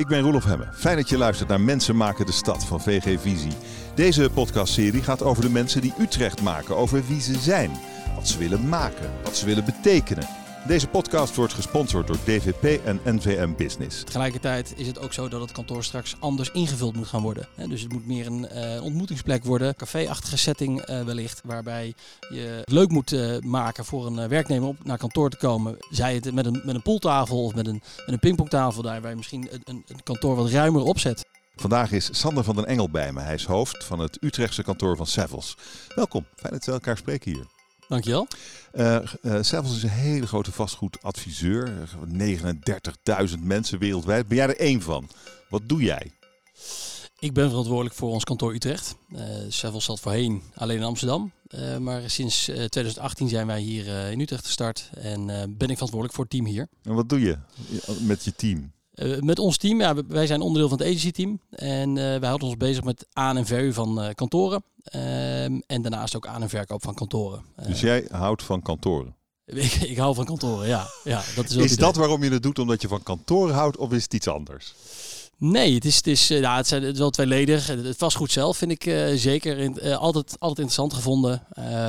ik ben Roelof Hemme. Fijn dat je luistert naar Mensen maken de stad van VG Visie. Deze podcastserie gaat over de mensen die Utrecht maken, over wie ze zijn, wat ze willen maken, wat ze willen betekenen. Deze podcast wordt gesponsord door DVP en NVM Business. Tegelijkertijd is het ook zo dat het kantoor straks anders ingevuld moet gaan worden. Dus het moet meer een eh, ontmoetingsplek worden, café-achtige setting eh, wellicht, waarbij je het leuk moet eh, maken voor een werknemer om naar kantoor te komen. Zij het met een, met een pooltafel of met een, met een pingpongtafel daar, waar je misschien een, een, kantoor wat ruimer opzet. Vandaag is Sander van den Engel bij me. Hij is hoofd van het Utrechtse kantoor van Savils. Welkom, fijn dat we elkaar spreken hier. Dankjewel. Uh, uh, is een hele grote vastgoedadviseur. 39.000 mensen wereldwijd. Ben jij er één van? Wat doe jij? Ik ben verantwoordelijk voor ons kantoor Utrecht. Uh, zat voorheen alleen in Amsterdam. Uh, maar sinds uh, 2018 zijn wij hier in Utrecht gestart en ben ik verantwoordelijk voor het team hier. En wat doe je met je team? Uh, met ons team, ja, wij zijn onderdeel van het agency team. En uh, wij houden ons bezig met aan- en verhuur van uh, kantoren. Ehm, en daarnaast ook aan- en verkoop van kantoren. Dus jij houdt van kantoren? Ik, ik, hou van kantoren, ja. ja dat is is dat waarom je het doet, omdat je van kantoren houdt, of is het iets anders? Nee, het is, het is, ja, het zijn het is wel tweeledig. Het vastgoed zelf vind ik zeker in, altijd, altijd interessant gevonden.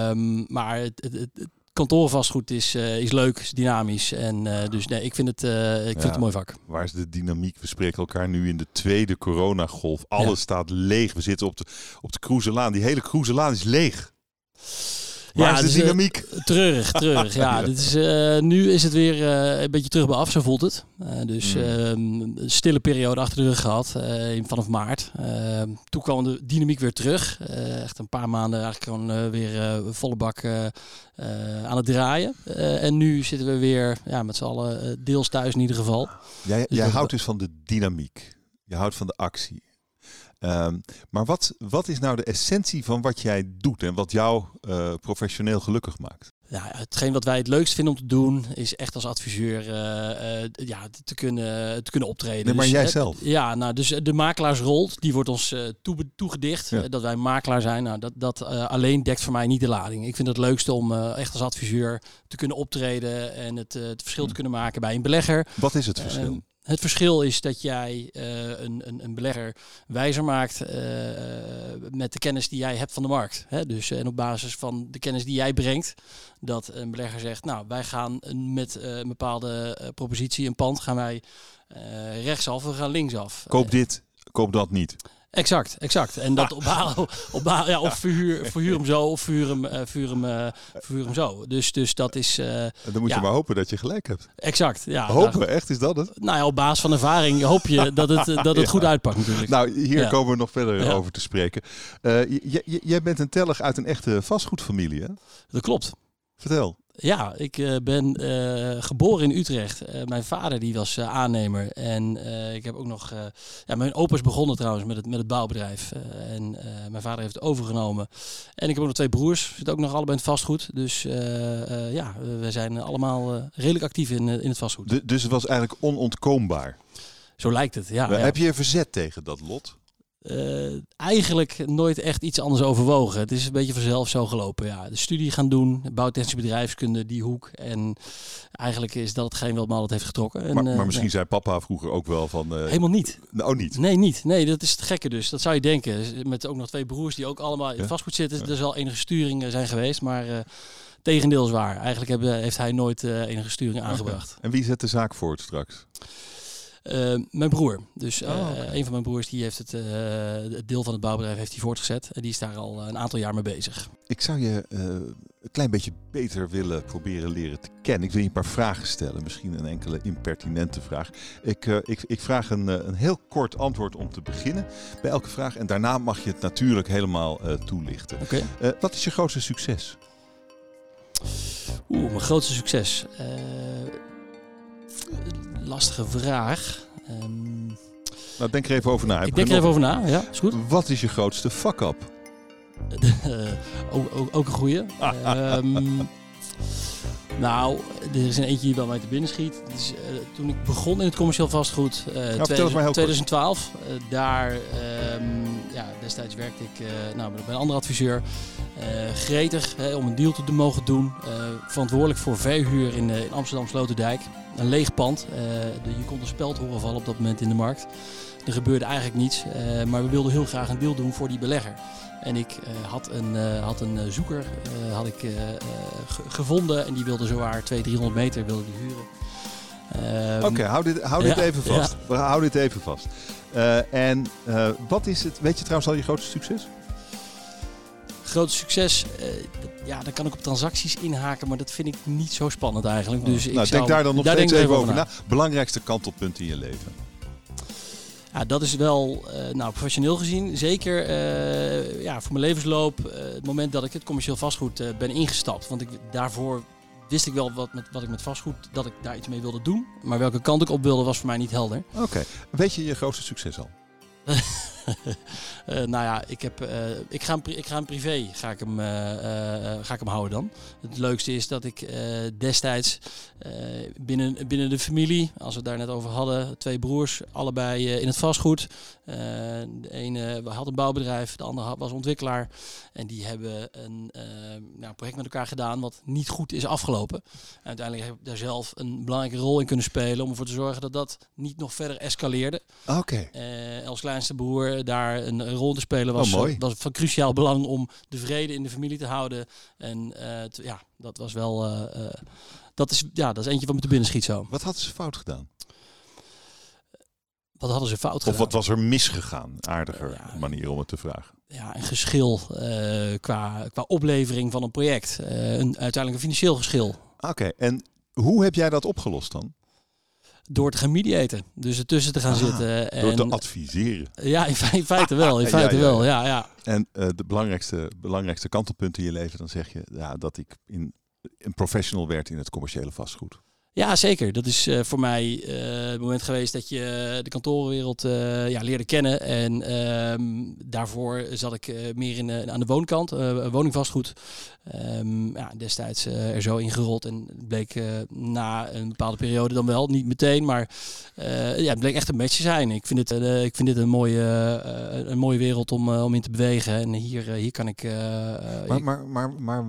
Um, maar het, het, het kantoorvastgoed is, uh, is leuk, is dynamisch. En uh, dus nee, ik vind het, uh, ik vind het een mooi vak. Waar is de dynamiek? We spreken elkaar nu in de tweede coronagolf. Alles ja. staat leeg. We zitten op de, op de Cruiselaan. Die hele Cruiselaan is leeg. Waar ja, is de dus, dynamiek? Uh, treurig, treurig. ja. Dit is, uh, nu is het weer uh, een beetje terug bij af, zo voelt het. dus mm. een stille periode achter de rug gehad, vanaf maart. Ehm, toen kwam de dynamiek weer terug. echt een paar maanden eigenlijk gewoon weer volle bak aan het draaien. en nu zitten we weer ja, met z'n allen deels thuis in ieder geval. Jij, dus jij houdt dus van de dynamiek. Je houdt van de actie. Um, maar wat, wat is nou de essentie van wat jij doet en wat jou uh, professioneel gelukkig maakt? Ja, hetgeen wat wij het leukst vinden om te doen, is echt als adviseur uh, uh, ja, te, kunnen, te kunnen optreden. Nee, maar dus, jij zelf? Ja, nou, dus de makelaarsrol, die wordt ons toe, toegedicht. Ja. dat wij makelaar zijn, nou, dat, dat alleen dekt voor mij niet de lading. Ik vind het leukste om echt als adviseur te kunnen optreden en het, het verschil te kunnen maken bij een belegger. Wat is het verschil? Het verschil is dat jij uh, een, een, een, belegger wijzer maakt uh, met de kennis die jij hebt van de markt. Hè? Dus en op basis van de kennis die jij brengt, dat een belegger zegt, nou wij gaan met een bepaalde propositie, een pand, gaan wij rechtsaf, we gaan linksaf. Koop dit, koop dat niet. Exact, exact. En dat op, op, ja, of verhuur, verhuur hem zo of verhuur hem, uh, verhuur hem, uh, verhuur hem zo. Dus, dus dat is... Uh, en dan moet ja. je maar hopen dat je gelijk hebt. Exact, ja. Hopen, nou, echt? Is dat het? Nou ja, op basis van ervaring hoop je dat het, dat het ja. goed uitpakt natuurlijk. Nou, hier komen we nog verder over te spreken. jij bent een tellig uit een echte vastgoedfamilie, hè? Dat klopt. Vertel. Ja, ik uh, ben uh, geboren in Utrecht. Uh, mijn vader die was aannemer. En ik heb ook nog... ja, mijn opa is begonnen trouwens met het, met het bouwbedrijf. en mijn vader heeft het overgenomen. En ik heb ook nog twee broers. Zitten ook nog allebei in het vastgoed. Dus ja, we zijn allemaal redelijk actief in, in het vastgoed. Dus het was eigenlijk onontkoombaar? Zo lijkt het, ja. Heb ja. je je verzet tegen dat lot? Uh, eigenlijk nooit echt iets anders overwogen. Het is een beetje vanzelf zo gelopen. Ja. De studie gaan doen, bouwtechnische bedrijfskunde, die hoek. En eigenlijk is dat hetgeen wat me altijd heeft getrokken. En, maar, maar uh, misschien zei papa vroeger ook wel van... Uh, Helemaal niet. Nou, niet? Nee, niet. Nee, dat is het gekke dus. Dat zou je denken. Met ook nog twee broers die ook allemaal in Ja. vastgoed zitten. Er zal enige sturing zijn geweest, maar... uh, Tegendeel is waar. Eigenlijk heeft hij nooit enige sturing aangebracht. En wie zet de zaak voort straks? Uh, mijn broer. Dus uh, Oh, okay. een van mijn broers die heeft het, uh, het deel van het bouwbedrijf heeft hij voortgezet. En die is daar al een aantal jaar mee bezig. Ik zou je uh, een klein beetje beter willen proberen leren te kennen. Ik wil je een paar vragen stellen. Misschien een enkele impertinente vraag. Ik, uh, ik, ik vraag een, een heel kort antwoord om te beginnen bij elke vraag. En daarna mag je het natuurlijk helemaal uh, toelichten. Okay. wat is je grootste succes? Oeh, mijn grootste succes. Lastige vraag. Um, nou, denk er even over na. Ik denk er even over na, ja, is goed. Wat is je grootste fuck-up? ook, ook, ook, een goeie. um, nou, er is een eentje die wel mij te binnen schiet. Dus, uh, toen ik begon in het commercieel vastgoed, uh, nou, 2000, 2012, uh, daar, um, ja, destijds werkte ik nou, bij een andere adviseur. gretig hè, om een deal te mogen doen. verantwoordelijk voor verhuur in, in Amsterdam Sloterdijk. Een leeg pand. De, je kon een speld horen vallen op dat moment in de markt. Er gebeurde eigenlijk niets. maar we wilden heel graag een deal doen voor die belegger. En ik had een, had een zoeker had ik, gevonden en die wilde zowaar 200, 300 meter wilde die huren. Ehm, Oké, hou dit, hou dit even vast. We houden dit even vast. En wat is het, weet je trouwens al je grootste succes? Grootste succes, uh, ja, daar kan ik op transacties inhaken, maar dat vind ik niet zo spannend eigenlijk. Dus ik nou, zou, denk daar dan nog daar steeds even over na. Belangrijkste kantelpunt in je leven? Ja, dat is wel, nou, professioneel gezien, zeker ja, voor mijn levensloop, het moment dat ik het commercieel vastgoed ben ingestapt. Want ik, daarvoor wist ik wel wat, met, wat ik met vastgoed, dat ik daar iets mee wilde doen. Maar welke kant ik op wilde, was voor mij niet helder. Oké. Weet je je grootste succes al? uh, nou ja, ik, heb, uh, ik, ga hem, ik ga hem privé ga ik hem, uh, ga ik hem houden dan. Het leukste is dat ik destijds binnen, binnen de familie, als we het daar net over hadden, twee broers, allebei in het vastgoed. de ene had een bouwbedrijf, de andere was ontwikkelaar. En die hebben een nou, project met elkaar gedaan wat niet goed is afgelopen. En uiteindelijk heb ik daar zelf een belangrijke rol in kunnen spelen om ervoor te zorgen dat dat niet nog verder escaleerde. Oké. als kleinste broer daar een rol te spelen was, oh, was van cruciaal belang om de vrede in de familie te houden. En uh, ja, dat was wel. Uh, dat, is, ja, dat is eentje van me te binnen schiet zo. Wat hadden ze fout gedaan? Wat hadden ze fout gedaan? Of wat was er misgegaan? Aardiger manier om het te vragen. Ja, een geschil qua, qua oplevering van een project. een, uiteindelijk een financieel geschil. Oké, en hoe heb jij dat opgelost dan? Door te gaan mediaten. Dus ertussen te gaan zitten. En, door te adviseren. Ja, in, feite wel. In feite ja, wel, ja. ja. En uh, de belangrijkste, belangrijkste kantelpunt in je leven, dan zeg je ja, dat ik in, een professional werd in het commerciële vastgoed. Ja, zeker. Dat is uh, voor mij uh, het moment geweest dat je de kantorenwereld ja, leerde kennen. En ehm, daarvoor zat ik meer in, aan de woonkant, woningvastgoed. Um, ja, destijds er zo ingerold en bleek na een bepaalde periode dan wel, niet meteen, maar ja, het bleek echt een match te zijn. Ik vind dit, ik vind dit een, mooie, een mooie wereld om, om in te bewegen. En hier, hier kan ik... maar maar, maar, maar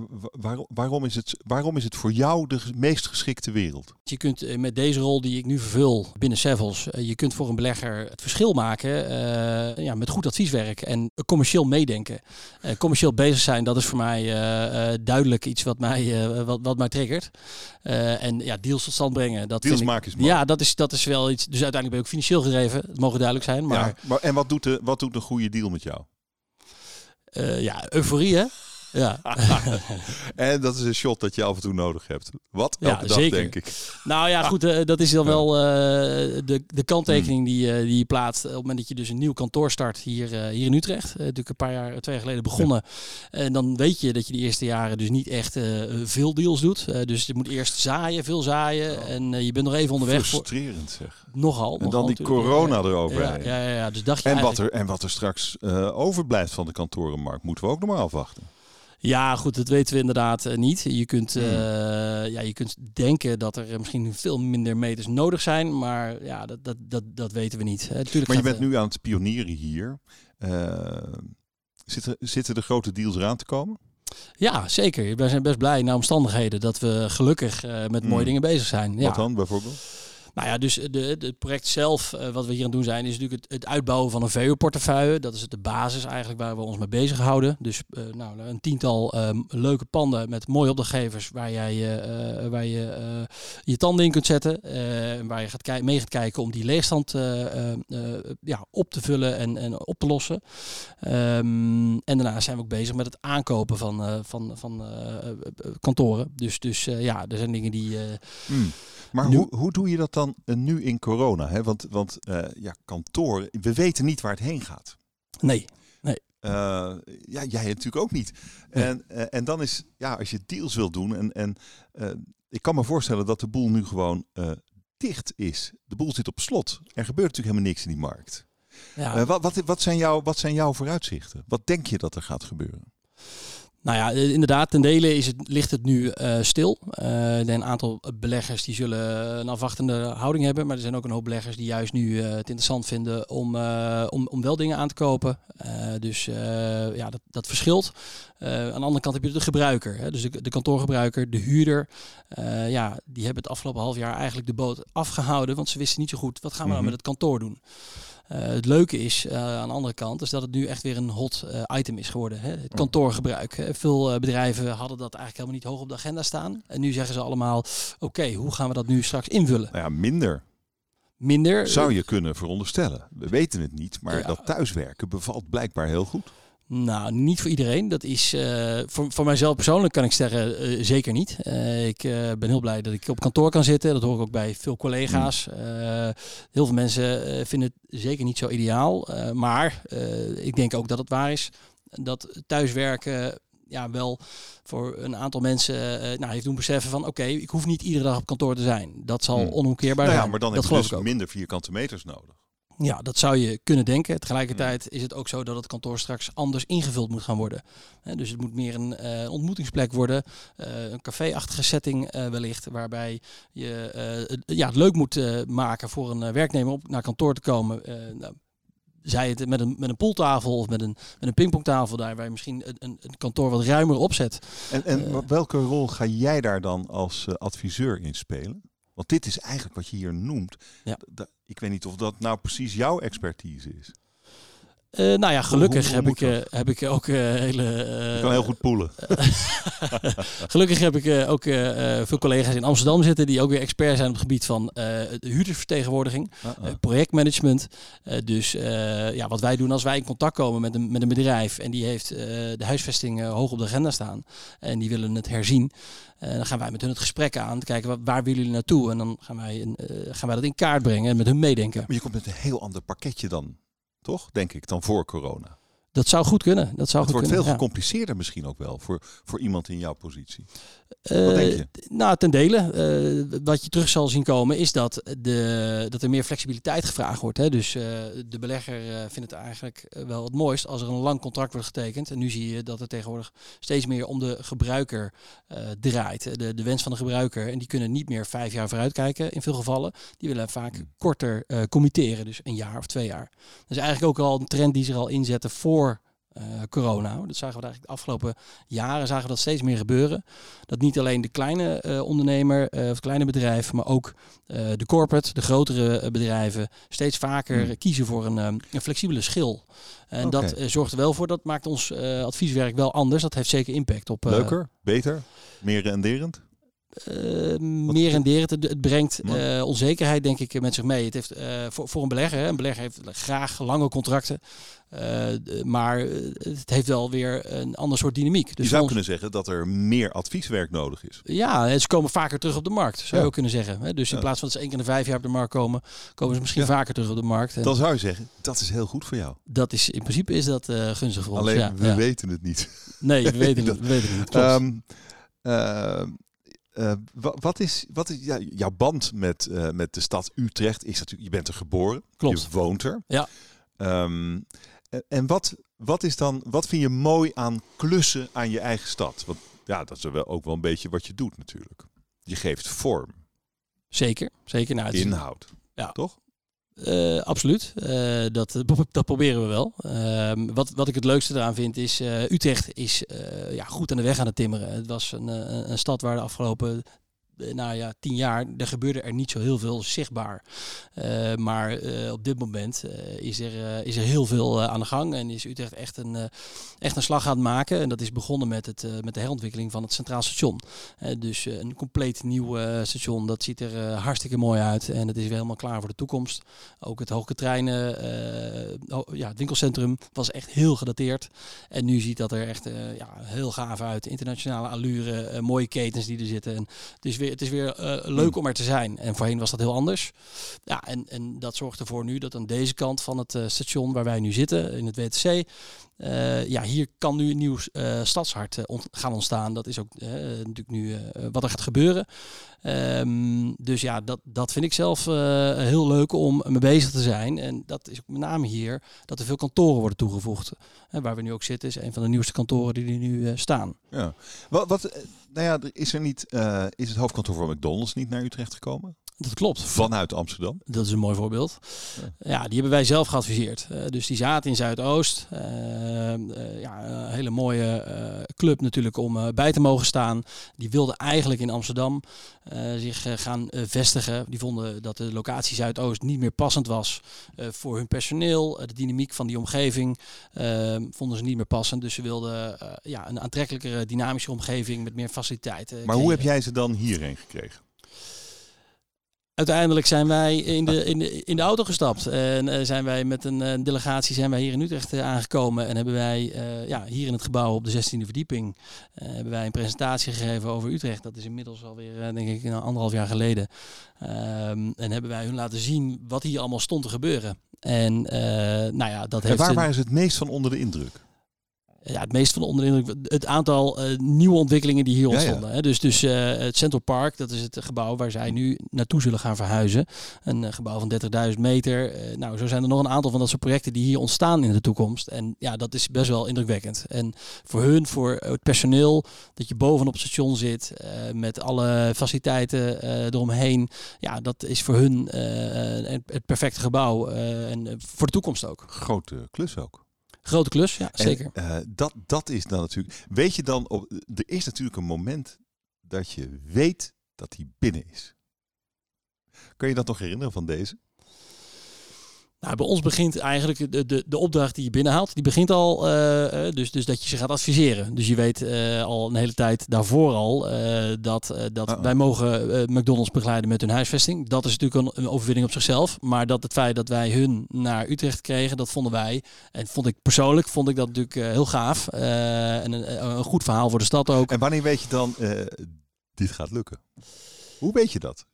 waarom, is het, waarom is het voor jou de meest geschikte wereld? Je kunt eh, met deze rol die ik nu vervul binnen Sevels, eh, je kunt voor een belegger het verschil maken uh, ja, met goed advieswerk en commercieel meedenken. Uh, commercieel bezig zijn, dat is voor mij uh, duidelijk iets wat mij, wat, wat mij triggert. en ja, deals tot stand brengen. Dat deals maken is mooi. Ja, dat is, dat is wel iets. Dus uiteindelijk ben ik ook financieel gedreven. Het mogen duidelijk zijn. Maar, ja, maar en wat doet, de, wat doet een goede deal met jou? ja, euforie hè. Ja. en dat is een shot dat je af en toe nodig hebt. Wat? Elke dag, zeker. denk ik. Nou ja, goed, uh, dat is dan wel uh, de, de kanttekening hmm. die, uh, die je plaatst op het moment dat je dus een nieuw kantoor start hier, hier in Utrecht. natuurlijk een paar jaar, twee jaar geleden begonnen. En dan weet je dat je de eerste jaren dus niet echt veel deals doet. dus je moet eerst zaaien, veel zaaien. Oh. En je bent nog even onderweg. Frustrerend zeg. Nogal. En dan die corona eroverheen. Ja, ja, ja, Dus dacht je en, wat er, en wat er straks overblijft van de kantorenmarkt, moeten we ook nog maar afwachten. Ja, goed, dat weten we inderdaad uh, niet. Je kunt, uh, ja, je kunt denken dat er misschien veel minder meters nodig zijn, maar ja, dat, dat, dat, dat weten we niet. Tuurlijk maar je bent nu aan het pionieren hier. Uh, zitten, zitten de grote deals eraan te komen? Ja, zeker. We zijn best blij naar omstandigheden dat we gelukkig met mooie hmm. dingen bezig zijn. Wat dan bijvoorbeeld? Nou ja, dus de, het project zelf, uh, wat we hier aan het doen zijn, is natuurlijk het, het uitbouwen van een VU-portefeuille. Dat is de basis eigenlijk waar we ons mee bezighouden. Dus uh, nou, een tiental uh, leuke panden met mooie opdrachtgevers waar jij uh, waar je je tanden in kunt zetten. waar je gaat mee gaat kijken om die leegstand ja, op te vullen en, en op te lossen. Um, en daarna zijn we ook bezig met het aankopen van, van, van kantoren. Dus, dus ja, er zijn dingen die... Mm. Maar hoe, hoe doe je dat dan uh, nu in corona? Hè? Want, want uh, ja, kantoor, we weten niet waar het heen gaat. Nee, nee. Uh, ja, jij natuurlijk ook niet. Nee. En, en dan is, ja, als je deals wil doen en, en ik kan me voorstellen dat de boel nu gewoon dicht is. De boel zit op slot. Er gebeurt natuurlijk helemaal niks in die markt. Ja. wat, wat, wat, zijn jouw, wat zijn jouw vooruitzichten? Wat denk je dat er gaat gebeuren? Nou ja, eh, inderdaad, ten dele is het, ligt het nu uh, stil. Uh, een aantal beleggers die zullen een afwachtende houding hebben. Maar er zijn ook een hoop beleggers die juist nu uh, het interessant vinden om, om, om wel dingen aan te kopen. dus ja, dat, dat verschilt. aan de andere kant heb je de gebruiker. Hè? Dus de, de kantoorgebruiker, de huurder. ja, die hebben het afgelopen half jaar eigenlijk de boot afgehouden. Want ze wisten niet zo goed, wat gaan we nou met het kantoor doen? Uh, het leuke is uh, aan de andere kant is dat het nu echt weer een hot uh, item is geworden. Hè? Het kantoorgebruik. Veel bedrijven hadden dat eigenlijk helemaal niet hoog op de agenda staan. En nu zeggen ze allemaal: oké, hoe gaan we dat nu straks invullen? Nou ja, minder. Minder. Zou je kunnen veronderstellen. We weten het niet, maar ja. dat thuiswerken bevalt blijkbaar heel goed. Nou, niet voor iedereen. Dat is uh, voor, voor mijzelf persoonlijk kan ik zeggen uh, zeker niet. Uh, ik ben heel blij dat ik op kantoor kan zitten. Dat hoor ik ook bij veel collega's. Mm. heel veel mensen vinden het zeker niet zo ideaal. maar ik denk ook dat het waar is dat thuiswerken ja, wel voor een aantal mensen nou, heeft doen beseffen van oké, ik hoef niet iedere dag op kantoor te zijn. Dat zal mm. onomkeerbaar nou zijn. Ja, maar dan dat heb je dus minder vierkante meters nodig. Ja, dat zou je kunnen denken. Tegelijkertijd is het ook zo dat het kantoor straks anders ingevuld moet gaan worden. dus het moet meer een uh, ontmoetingsplek worden, uh, een café-achtige setting uh, wellicht, waarbij je het, ja, het leuk moet maken voor een werknemer om naar kantoor te komen. Nou, zij het met een, met een pooltafel of met een, met een pingpongtafel daar, waar je misschien een, een, een kantoor wat ruimer opzet. En, en welke rol ga jij daar dan als adviseur in spelen? Want dit is eigenlijk wat je hier noemt. Ja. Ik weet niet of dat nou precies jouw expertise is. Uh, nou ja, gelukkig hoe, hoe heb, ik, uh, heb ik ook uh, hele. je kan heel goed poelen. gelukkig heb ik ook veel collega's in Amsterdam zitten die ook weer expert zijn op het gebied van huurdersvertegenwoordiging, -uh. projectmanagement. dus ja, wat wij doen als wij in contact komen met een, met een bedrijf en die heeft de huisvesting hoog op de agenda staan en die willen het herzien. dan gaan wij met hun het gesprek aan, te kijken waar, waar willen jullie naartoe en dan gaan wij, een, gaan wij dat in kaart brengen en met hun meedenken. Maar je komt met een heel ander pakketje dan toch? Denk ik, dan voor corona. Dat zou goed kunnen. Dat zou het goed wordt kunnen, veel gecompliceerder misschien ook wel voor, voor iemand in jouw positie. Uh, Wat denk je? Nou, ten dele. Uh, wat je terug zal zien komen is dat, de, dat er meer flexibiliteit gevraagd wordt. Hè. Dus uh, de belegger vindt het eigenlijk wel het mooist als er een lang contract wordt getekend. En nu zie je dat het tegenwoordig steeds meer om de gebruiker draait. De, de wens van de gebruiker. En die kunnen niet meer vijf jaar vooruitkijken in veel gevallen. Die willen vaak hmm. korter committeren. Dus een jaar of twee jaar. Dat is eigenlijk ook al een trend die zich al inzette voor corona. Dat zagen we eigenlijk de afgelopen jaren zagen we dat steeds meer gebeuren. Dat niet alleen de kleine uh, ondernemer uh, of kleine bedrijf, maar ook de corporate, de grotere bedrijven, steeds vaker hmm. kiezen voor een, een, flexibele schil. En okay. dat zorgt er wel voor, dat maakt ons advieswerk wel anders. Dat heeft zeker impact op. Leuker, beter, meer renderend? Uh, meer renderend. Het, het brengt uh, onzekerheid, denk ik, met zich mee. Het heeft uh, voor, voor een belegger, hè, een belegger heeft graag lange contracten. maar het heeft wel weer een ander soort dynamiek. Dus je zou ons... kunnen zeggen dat er meer advieswerk nodig is. Ja, ze komen vaker terug op de markt, zou ja. je ook kunnen zeggen. Hè? Dus in ja. plaats van dat ze één keer in de vijf jaar op de markt komen, komen ze misschien ja. vaker terug op de markt. Dan zou je zeggen, dat is heel goed voor jou. Dat is, in principe is dat gunstig voor Alleen, ons. Alleen, we weten het niet. Nee, we weten het, we weten het niet. Klopt. Um, uh, wat is, wat is ja, jouw band met, uh, met de stad Utrecht? Is natuurlijk, je bent er geboren, Klopt. je woont er. Ja. Um, en wat, wat, is dan, wat vind je mooi aan klussen aan je eigen stad? Want ja, dat is wel ook wel een beetje wat je doet natuurlijk. Je geeft vorm. Zeker, zeker. Nou, Inhoud. Ja. Toch? Uh, absoluut. Uh, dat, dat proberen we wel. Uh, wat, wat ik het leukste eraan vind is, Utrecht is ja, goed aan de weg aan het timmeren. Het was een, een stad waar de afgelopen nou ja, tien jaar, er gebeurde er niet zo heel veel zichtbaar. Uh, maar uh, op dit moment is, er, is er heel veel aan de gang en is Utrecht echt een, echt een slag aan het maken. En dat is begonnen met, het, met de herontwikkeling van het Centraal Station. dus een compleet nieuw station, dat ziet er hartstikke mooi uit en het is weer helemaal klaar voor de toekomst. Ook het hoge treinen, ja, het winkelcentrum was echt heel gedateerd. En nu ziet dat er echt ja, heel gaaf uit. Internationale allure, mooie ketens die er zitten. En is weer, het is weer uh, leuk om er te zijn. En voorheen was dat heel anders. Ja, en, en dat zorgt ervoor nu dat aan deze kant van het uh, station waar wij nu zitten, in het WTC, uh, ja, hier kan nu een nieuw stadshart gaan ontstaan. Dat is ook natuurlijk nu wat er gaat gebeuren. Ehm, dus ja, dat, dat vind ik zelf heel leuk om mee bezig te zijn. En dat is ook met name hier dat er veel kantoren worden toegevoegd. waar we nu ook zitten is een van de nieuwste kantoren die er nu staan. Ja. Wat, wat, nou ja, is er niet, is het hoofdkantoor van McDonald's niet naar Utrecht gekomen? Dat klopt. Vanuit Amsterdam? Dat is een mooi voorbeeld. Ja, die hebben wij zelf geadviseerd. Uh, dus die zaten in Zuidoost. Uh, uh, ja, een hele mooie club natuurlijk om bij te mogen staan. Die wilden eigenlijk in Amsterdam zich gaan vestigen. Die vonden dat de locatie Zuidoost niet meer passend was voor hun personeel. de dynamiek van die omgeving vonden ze niet meer passend. Dus ze wilden ja, een aantrekkelijkere, dynamische omgeving met meer faciliteiten. Maar hoe heb jij ze dan hierheen gekregen? Uiteindelijk zijn wij in de, in de, in de auto gestapt. En uh, zijn wij met een uh, delegatie zijn wij hier in Utrecht uh, aangekomen. En hebben wij ja, hier in het gebouw op de 16e verdieping hebben wij een presentatie gegeven over Utrecht. Dat is inmiddels alweer, denk ik, anderhalf jaar geleden. Ehm, en hebben wij hun laten zien wat hier allemaal stond te gebeuren. En nou ja, dat en heeft. waar waren ze het meest van onder de indruk? Ja, het meest van de onder het aantal uh, nieuwe ontwikkelingen die hier ontstonden. Hè? Dus, dus uh, het Central Park, dat is het gebouw waar zij nu naartoe zullen gaan verhuizen. Een uh, gebouw van 30.000 meter. nou, zo zijn er nog een aantal van dat soort projecten die hier ontstaan in de toekomst. En ja, dat is best wel indrukwekkend. En voor hun, voor het personeel, dat je bovenop het station zit met alle faciliteiten eromheen. Ja, dat is voor hun het perfecte gebouw. en voor de toekomst ook. Grote klus ook. Grote klus, ja, zeker. Uh, dat, dat is dan natuurlijk. Weet je dan, op, er is natuurlijk een moment dat je weet dat hij binnen is. Kun je dat nog herinneren van deze? Nou, bij ons begint eigenlijk de, de, de opdracht die je binnenhaalt, die begint al, uh, dus, dus dat je ze gaat adviseren. Dus je weet uh, al een hele tijd daarvoor al uh, dat, dat wij mogen McDonald's begeleiden met hun huisvesting. Dat is natuurlijk een, een, overwinning op zichzelf. Maar dat het feit dat wij hun naar Utrecht kregen, dat vonden wij, en vond ik persoonlijk, vond ik dat natuurlijk heel gaaf. en een, een, goed verhaal voor de stad ook. En wanneer weet je dan, dit gaat lukken? Hoe weet je dat?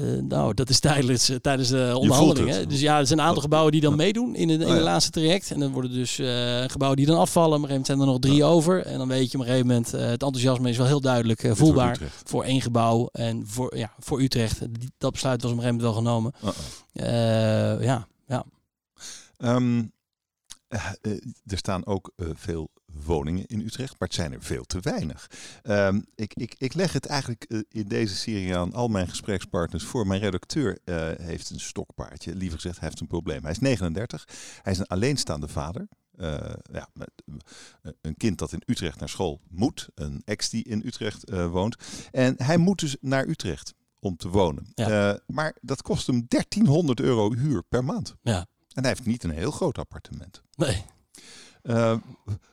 Uh, nou, dat is tijdens, uh, tijdens de onderhandelingen. Dus ja, er zijn een aantal gebouwen die dan meedoen in, de oh, ja. laatste traject. En dan worden dus uh, gebouwen die dan afvallen. Maar op een gegeven moment zijn er nog drie ja. over. En dan weet je op een gegeven moment, het enthousiasme is wel heel duidelijk voelbaar voor, voor, één gebouw. En voor, ja, voor Utrecht. Die, dat besluit was op een gegeven moment wel genomen. -oh. ja, ja. Um, er staan ook veel woningen in Utrecht, maar het zijn er veel te weinig. Um, ik, ik, ik leg het eigenlijk uh, in deze serie aan al mijn gesprekspartners voor. Mijn redacteur uh, heeft een stokpaardje, liever gezegd, hij heeft een probleem. Hij is 39, hij is een alleenstaande vader. Uh, ja, met, een kind dat in Utrecht naar school moet, een ex die in Utrecht woont. En hij moet dus naar Utrecht om te wonen. Ja. maar dat kost hem 1300 euro huur per maand. Ja. En hij heeft niet een heel groot appartement. Nee.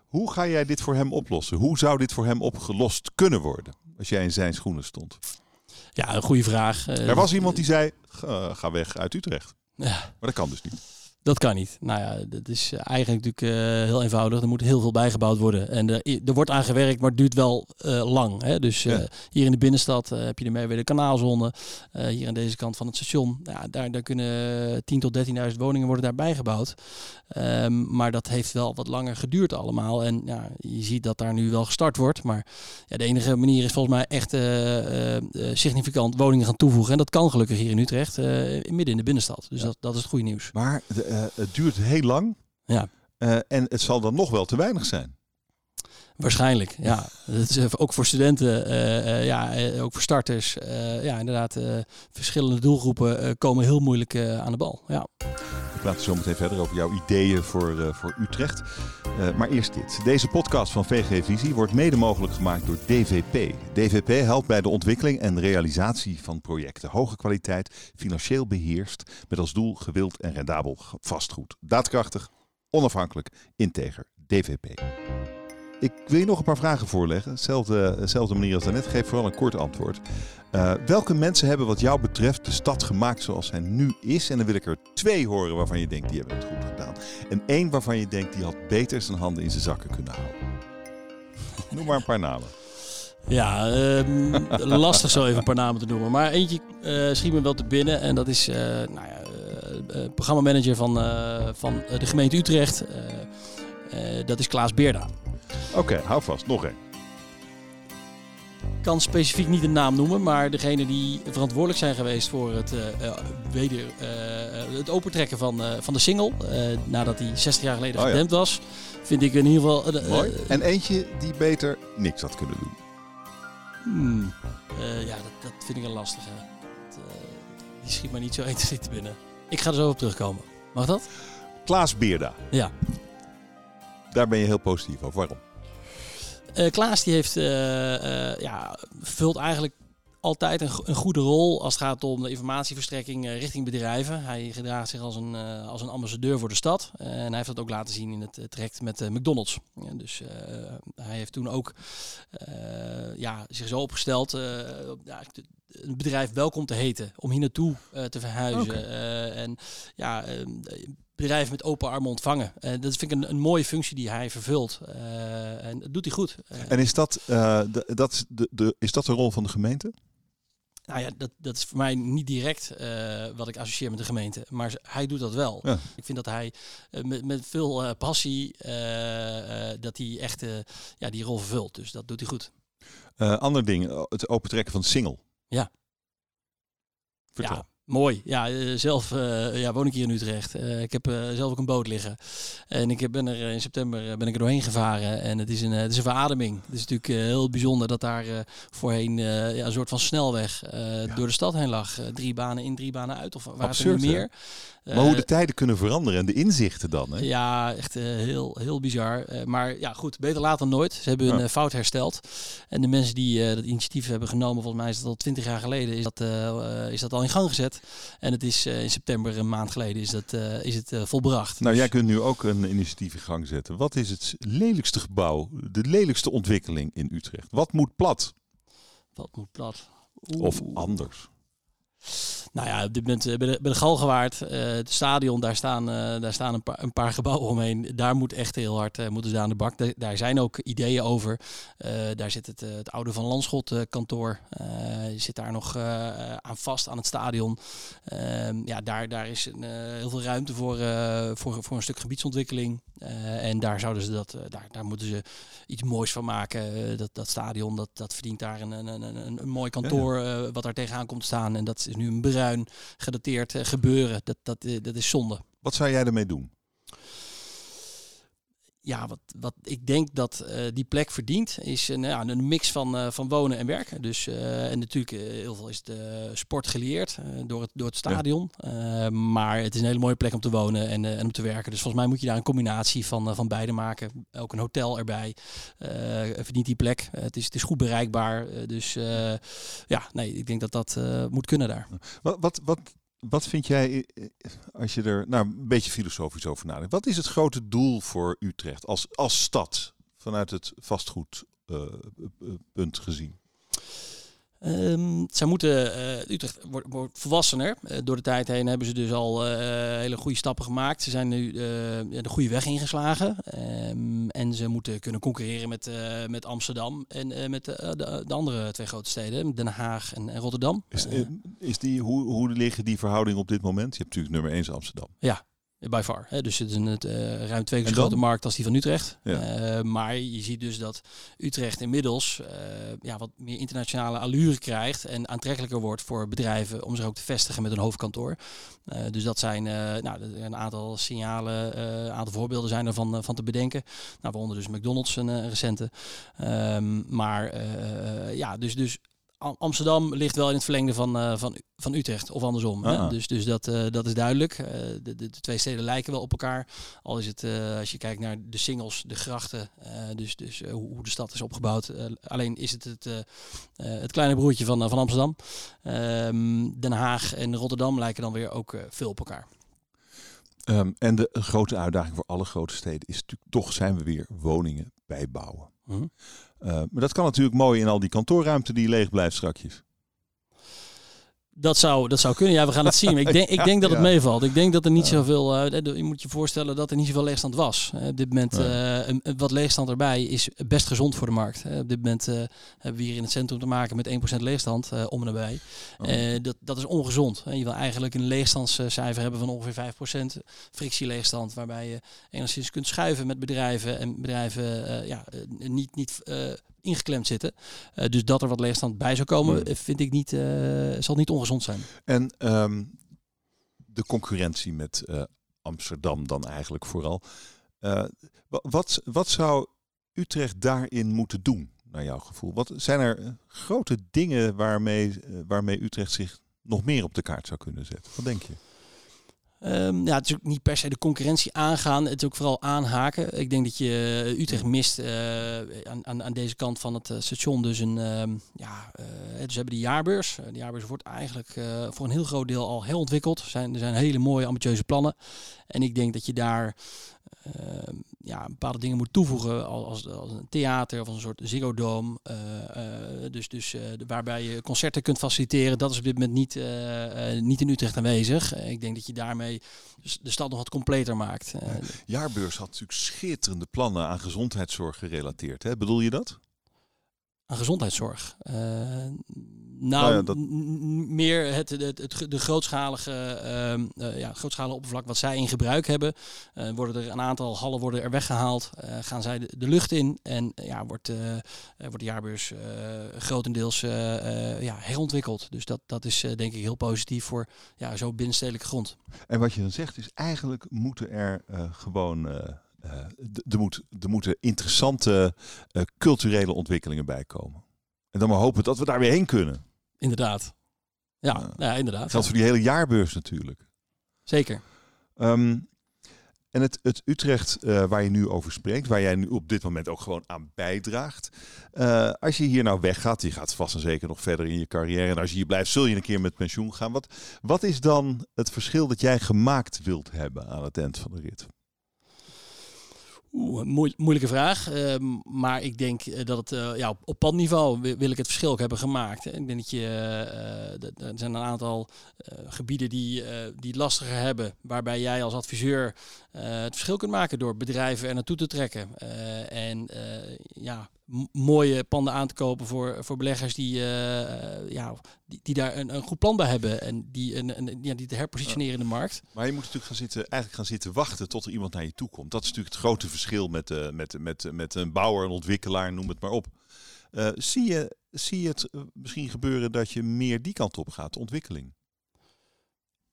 Hoe ga jij dit voor hem oplossen? Hoe zou dit voor hem opgelost kunnen worden als jij in zijn schoenen stond? Ja, een goede vraag. Er was iemand die zei: ga weg uit Utrecht. Ja. Maar dat kan dus niet. Dat kan niet. Nou ja, dat is eigenlijk natuurlijk uh, heel eenvoudig. Er moet heel veel bijgebouwd worden. En er, er wordt aan gewerkt, maar het duurt wel uh, lang. Hè? Dus ja. hier in de binnenstad heb je de kanaalzone. hier aan deze kant van het station. Ja, daar, daar kunnen 10.000 tot 13.000 woningen worden daarbij gebouwd. Um, maar dat heeft wel wat langer geduurd allemaal. En ja, je ziet dat daar nu wel gestart wordt. Maar ja, de enige manier is volgens mij echt significant woningen gaan toevoegen. En dat kan gelukkig hier in Utrecht, midden in de binnenstad. Dus ja. dat, dat is het goede nieuws. Maar de, het duurt heel lang. Ja. Uh, en het zal dan nog wel te weinig zijn. Waarschijnlijk, ja. Dat is ook voor studenten, uh, ja, ook voor starters. ja, inderdaad, verschillende doelgroepen komen heel moeilijk aan de bal. Ja. Praten zo meteen verder over jouw ideeën voor, voor Utrecht. maar eerst dit. Deze podcast van VG Visie wordt mede mogelijk gemaakt door DVP. DVP helpt bij de ontwikkeling en realisatie van projecten. Hoge kwaliteit, financieel beheerst, met als doel gewild en rendabel vastgoed. Daadkrachtig, onafhankelijk, integer. DVP. Ik wil je nog een paar vragen voorleggen. Zelfde, manier als daarnet. Geef vooral een kort antwoord. Uh, welke mensen hebben wat jou betreft de stad gemaakt zoals hij nu is? En dan wil ik er twee horen waarvan je denkt, die hebben het goed gedaan. En één waarvan je denkt, die had beter zijn handen in zijn zakken kunnen houden. Noem maar een paar namen. Ja, uh, lastig zo even een paar namen te noemen. Maar eentje uh, schiet me wel te binnen. En dat is uh, nou ja, programmamanager van, van de gemeente Utrecht. dat is Klaas Beerda. Oké, hou vast. Nog één. Ik kan specifiek niet een naam noemen, maar degene die verantwoordelijk zijn geweest voor het, uh, weder, uh, het opentrekken van, van de single, nadat hij 60 jaar geleden oh, was, vind ik in ieder geval... Mooi. en eentje die beter niks had kunnen doen. Hmm. ja, dat, dat, vind ik een lastige. die schiet maar niet zo 1, 2, te binnen. Ik ga er zo op terugkomen. Mag dat? Klaas Beerda. Ja. Daar ben je heel positief over. Waarom? Uh, Klaas die heeft, uh, ja, vult eigenlijk altijd een, een, goede rol als het gaat om de informatieverstrekking richting bedrijven. Hij gedraagt zich als een, als een ambassadeur voor de stad. en hij heeft dat ook laten zien in het traject met McDonald's. Ja, dus hij heeft toen ook ja, zich zo opgesteld ja, een bedrijf welkom te heten. Om hier naartoe te verhuizen. en ja, bedrijf met open armen ontvangen. Uh, dat vind ik een, een, mooie functie die hij vervult. Uh, en dat doet hij goed. Uh, en is dat, de, dat de, de, is dat de rol van de gemeente? Nou ja, dat, dat is voor mij niet direct wat ik associeer met de gemeente. Maar hij doet dat wel. Ja. Ik vind dat hij met, met veel passie dat hij echt ja, die rol vervult. Dus dat doet hij goed. ander ding, het opentrekken van single. Ja. Vertel. Ja, Mooi. Ja, eh, zelf uh, ja, woon ik hier in Utrecht. Uh, ik heb uh, zelf ook een boot liggen. En ik ben er in september ben ik er doorheen gevaren. En het is een, het is een verademing. Het is natuurlijk heel bijzonder dat daar voorheen ja, een soort van snelweg ja. door de stad heen lag. drie banen in, drie banen uit. Of waar Absurd, er meer. Maar hoe de tijden kunnen veranderen en de inzichten dan. Hè? Ja, echt heel, heel bizar. maar ja, goed, beter laat dan nooit. Ze hebben hun fout hersteld. En de mensen die dat initiatief hebben genomen, volgens mij is dat al twintig jaar geleden, is dat, is dat al in gang gezet. En het is uh, in september, een maand geleden, is, dat, uh, is het uh, volbracht. Nou, jij kunt nu ook een initiatief in gang zetten. Wat is het lelijkste gebouw, de lelijkste ontwikkeling in Utrecht? Wat moet plat? Wat moet plat? Oeh. Of anders? Nou ja, op dit moment bij de, bij de Galgenwaard, uh, het stadion, daar staan, uh, daar staan een, paar, een paar gebouwen omheen. Daar moet echt heel hard moeten ze aan de bak. De, daar zijn ook ideeën over. daar zit het, het oude Van Landschot kantoor. zit daar nog aan vast aan het stadion. Ehm, ja, daar, daar is een, heel veel ruimte voor, voor, voor een stuk gebiedsontwikkeling. en daar zouden ze dat, daar, daar moeten ze iets moois van maken. dat, dat stadion, dat, dat verdient daar een, een, een, een mooi kantoor wat daar tegenaan komt te staan. En dat is nu een gedateerd eh, gebeuren. Dat, dat, eh, dat is zonde. Wat zou jij ermee doen? Ja, wat, wat ik denk dat uh, die plek verdient, is een, ja, een mix van, uh, van wonen en werken. Dus, uh, en natuurlijk heel veel is de sport geleerd door, het, door het stadion. maar het is een hele mooie plek om te wonen en, en om te werken. Dus volgens mij moet je daar een combinatie van, van beide maken. Ook een hotel erbij verdient die plek. het, is, het is goed bereikbaar. dus ja, nee, ik denk dat dat moet kunnen daar. Wat, wat, wat wat vind jij, eh, als je er nou, een beetje filosofisch over nadenkt, wat is het grote doel voor Utrecht als, als stad vanuit het vastgoedpunt uh, gezien? Um, zij moeten, uh, Utrecht wordt, wordt volwassener. Uh, door de tijd heen hebben ze dus al uh, hele goede stappen gemaakt. Ze zijn nu de goede weg ingeslagen. Um, en ze moeten kunnen concurreren met, met Amsterdam en met de, de, de, andere twee grote steden, Den Haag en, en Rotterdam. Is, is die, hoe, hoe liggen die verhoudingen op dit moment? Je hebt natuurlijk nummer 1 Amsterdam. Ja, By far. Hè? Dus het is een uh, ruim twee keer zo grote markt als die van Utrecht. Uh, maar je ziet dus dat Utrecht inmiddels uh, ja, wat meer internationale allure krijgt en aantrekkelijker wordt voor bedrijven om zich ook te vestigen met een hoofdkantoor. dus dat zijn nou, een aantal signalen, een aantal voorbeelden zijn ervan van te bedenken. Nou, waaronder dus McDonald's een recente. Um, maar ja, dus, dus Amsterdam ligt wel in het verlengde van, uh, van, van Utrecht of andersom. Hè? Ah. Dus, dus dat, uh, dat is duidelijk. Uh, de, de, twee steden lijken wel op elkaar. Al is het, als je kijkt naar de singles, de grachten, dus, dus hoe de stad is opgebouwd. alleen is het het, het kleine broertje van, van Amsterdam. Ehm, Den Haag en Rotterdam lijken dan weer ook veel op elkaar. Um, en de grote uitdaging voor alle grote steden is natuurlijk toch zijn we weer woningen bijbouwen. Uh uh, maar dat kan natuurlijk mooi in al die kantoorruimte die leeg blijft strakjes. Dat zou, dat zou kunnen. Ja, we gaan het zien. ik denk, ik denk dat het meevalt. Ik denk dat er niet zoveel. Uh, je moet je voorstellen dat er niet zoveel leegstand was. op dit moment, uh, een, wat leegstand erbij is best gezond voor de markt. op dit moment hebben we hier in het centrum te maken met 1% leegstand om en nabij. Oh. dat, dat is ongezond. je wil eigenlijk een leegstandscijfer hebben van ongeveer 5% frictieleegstand. Waarbij je enigszins kunt schuiven met bedrijven. En bedrijven ja, niet, niet ingeklemd zitten. Uh, dus dat er wat leegstand bij zou komen, vind ik niet, uh, zal niet ongezond zijn. En um, de concurrentie met uh, Amsterdam dan eigenlijk vooral. wat, wat zou Utrecht daarin moeten doen, naar jouw gevoel? Wat zijn er grote dingen waarmee, waarmee Utrecht zich nog meer op de kaart zou kunnen zetten? Wat denk je? Um, ja, het is ook niet per se de concurrentie aangaan. Het is ook vooral aanhaken. Ik denk dat je eh, Utrecht mist uh, aan, aan, aan, deze kant van het uh, station. Dus, een, uh, ja, dus hebben die jaarbeurs. de jaarbeurs wordt eigenlijk voor een heel groot deel al heel ontwikkeld. Er zijn, er zijn hele mooie, ambitieuze plannen. En ik denk dat je daar Ehm, ja, bepaalde dingen moet toevoegen als, als, een theater of een soort Ziggo Dome. Uh, dus dus waarbij je concerten kunt faciliteren. Dat is op dit moment niet, niet in Utrecht aanwezig. ik denk dat je daarmee de stad nog wat completer maakt. Jaarbeurs had natuurlijk schitterende plannen aan gezondheidszorg gerelateerd. Hè? Bedoel je dat? aan gezondheidszorg. Nou, nou meer het, het, het, de grootschalige, uh, ja, grootschalige oppervlak wat zij in gebruik hebben. Uh, worden er een aantal hallen worden er weggehaald, gaan zij de, de, lucht in en ja, wordt, wordt de jaarbeurs grotendeels ja, herontwikkeld. Dus dat, dat is denk ik heel positief voor ja, zo binnenstedelijke grond. En wat je dan zegt is eigenlijk moeten er gewoon er, moet, er moeten interessante culturele ontwikkelingen bij komen. En dan maar hopen dat we daar weer heen kunnen. Inderdaad. Ja, uh, ja inderdaad. Geldt voor die hele jaarbeurs natuurlijk. Zeker. Um, en het, het Utrecht uh, waar je nu over spreekt, waar jij nu op dit moment ook gewoon aan bijdraagt. Uh, als je hier nou weggaat, je gaat vast en zeker nog verder in je carrière. En als je hier blijft, zul je een keer met pensioen gaan. Wat, wat is dan het verschil dat jij gemaakt wilt hebben aan het eind van de rit? Oeh, moeilijke vraag. Ehm, maar ik denk eh, dat het uh, ja, op, op padniveau wil ik het verschil ook hebben gemaakt. Ik denk dat je, uh, er zijn een aantal gebieden die, die het lastiger hebben. Waarbij jij als adviseur het verschil kunt maken door bedrijven er naartoe te trekken. en ja, mooie panden aan te kopen voor, voor beleggers die, ja, die, die, daar een, een goed plan bij hebben en die, een, een, ja, die te herpositioneren in de markt. Maar je moet natuurlijk gaan zitten, eigenlijk gaan zitten wachten tot er iemand naar je toe komt. Dat is natuurlijk het grote verschil met, met, met, met een bouwer, een ontwikkelaar, noem het maar op. Zie, je, zie je het misschien gebeuren dat je meer die kant op gaat, ontwikkeling?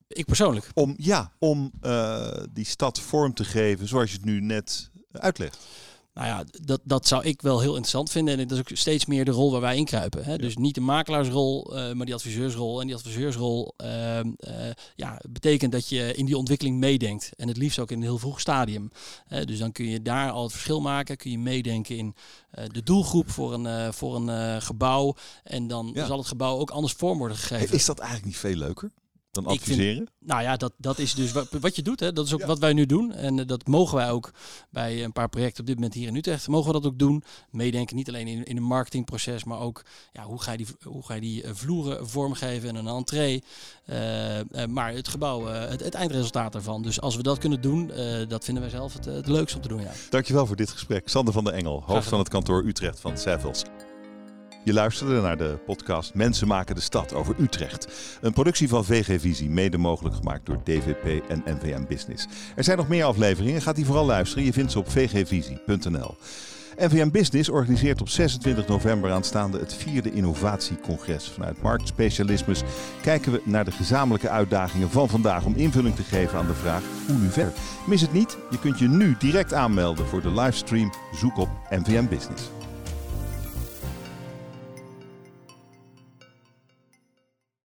Ik persoonlijk? Om, ja, om die stad vorm te geven zoals je het nu net uitlegt. Nou ja, dat, dat zou ik wel heel interessant vinden. En dat is ook steeds meer de rol waar wij inkruipen. Hè? Dus niet de makelaarsrol, uh, maar die adviseursrol. En die adviseursrol uh, uh, ja, betekent dat je in die ontwikkeling meedenkt. En het liefst ook in een heel vroeg stadium. dus dan kun je daar al het verschil maken. Kun je meedenken in de doelgroep voor een, voor een gebouw. En dan zal het gebouw ook anders vorm worden gegeven. Is dat eigenlijk niet veel leuker? Dan adviseren? Vind, nou ja, dat, dat is dus wat, wat je doet. Hè. Dat is ook wat wij nu doen. En uh, dat mogen wij ook bij een paar projecten op dit moment hier in Utrecht. Mogen we dat ook doen. Meedenken niet alleen in, in een marketingproces, maar ook ja, hoe ga je die, hoe ga je die uh, vloeren vormgeven en een entree. Uh, maar het gebouw, het, het, eindresultaat ervan. Dus als we dat kunnen doen, dat vinden wij zelf het, het leukste om te doen. Ja. Dankjewel voor dit gesprek. Sander van der Engel, hoofd van het kantoor Utrecht van Savils. Je luisterde naar de podcast Mensen maken de stad over Utrecht. Een productie van VG Visie, mede mogelijk gemaakt door DVP en NVM Business. Er zijn nog meer afleveringen, gaat die vooral luisteren. Je vindt ze op vgvisie.nl. NVM Business organiseert op 26 november aanstaande het vierde innovatiecongres. Vanuit marktspecialismes kijken we naar de gezamenlijke uitdagingen van vandaag om invulling te geven aan de vraag hoe nu verder. Mis het niet, je kunt je nu direct aanmelden voor de livestream Zoek op NVM Business.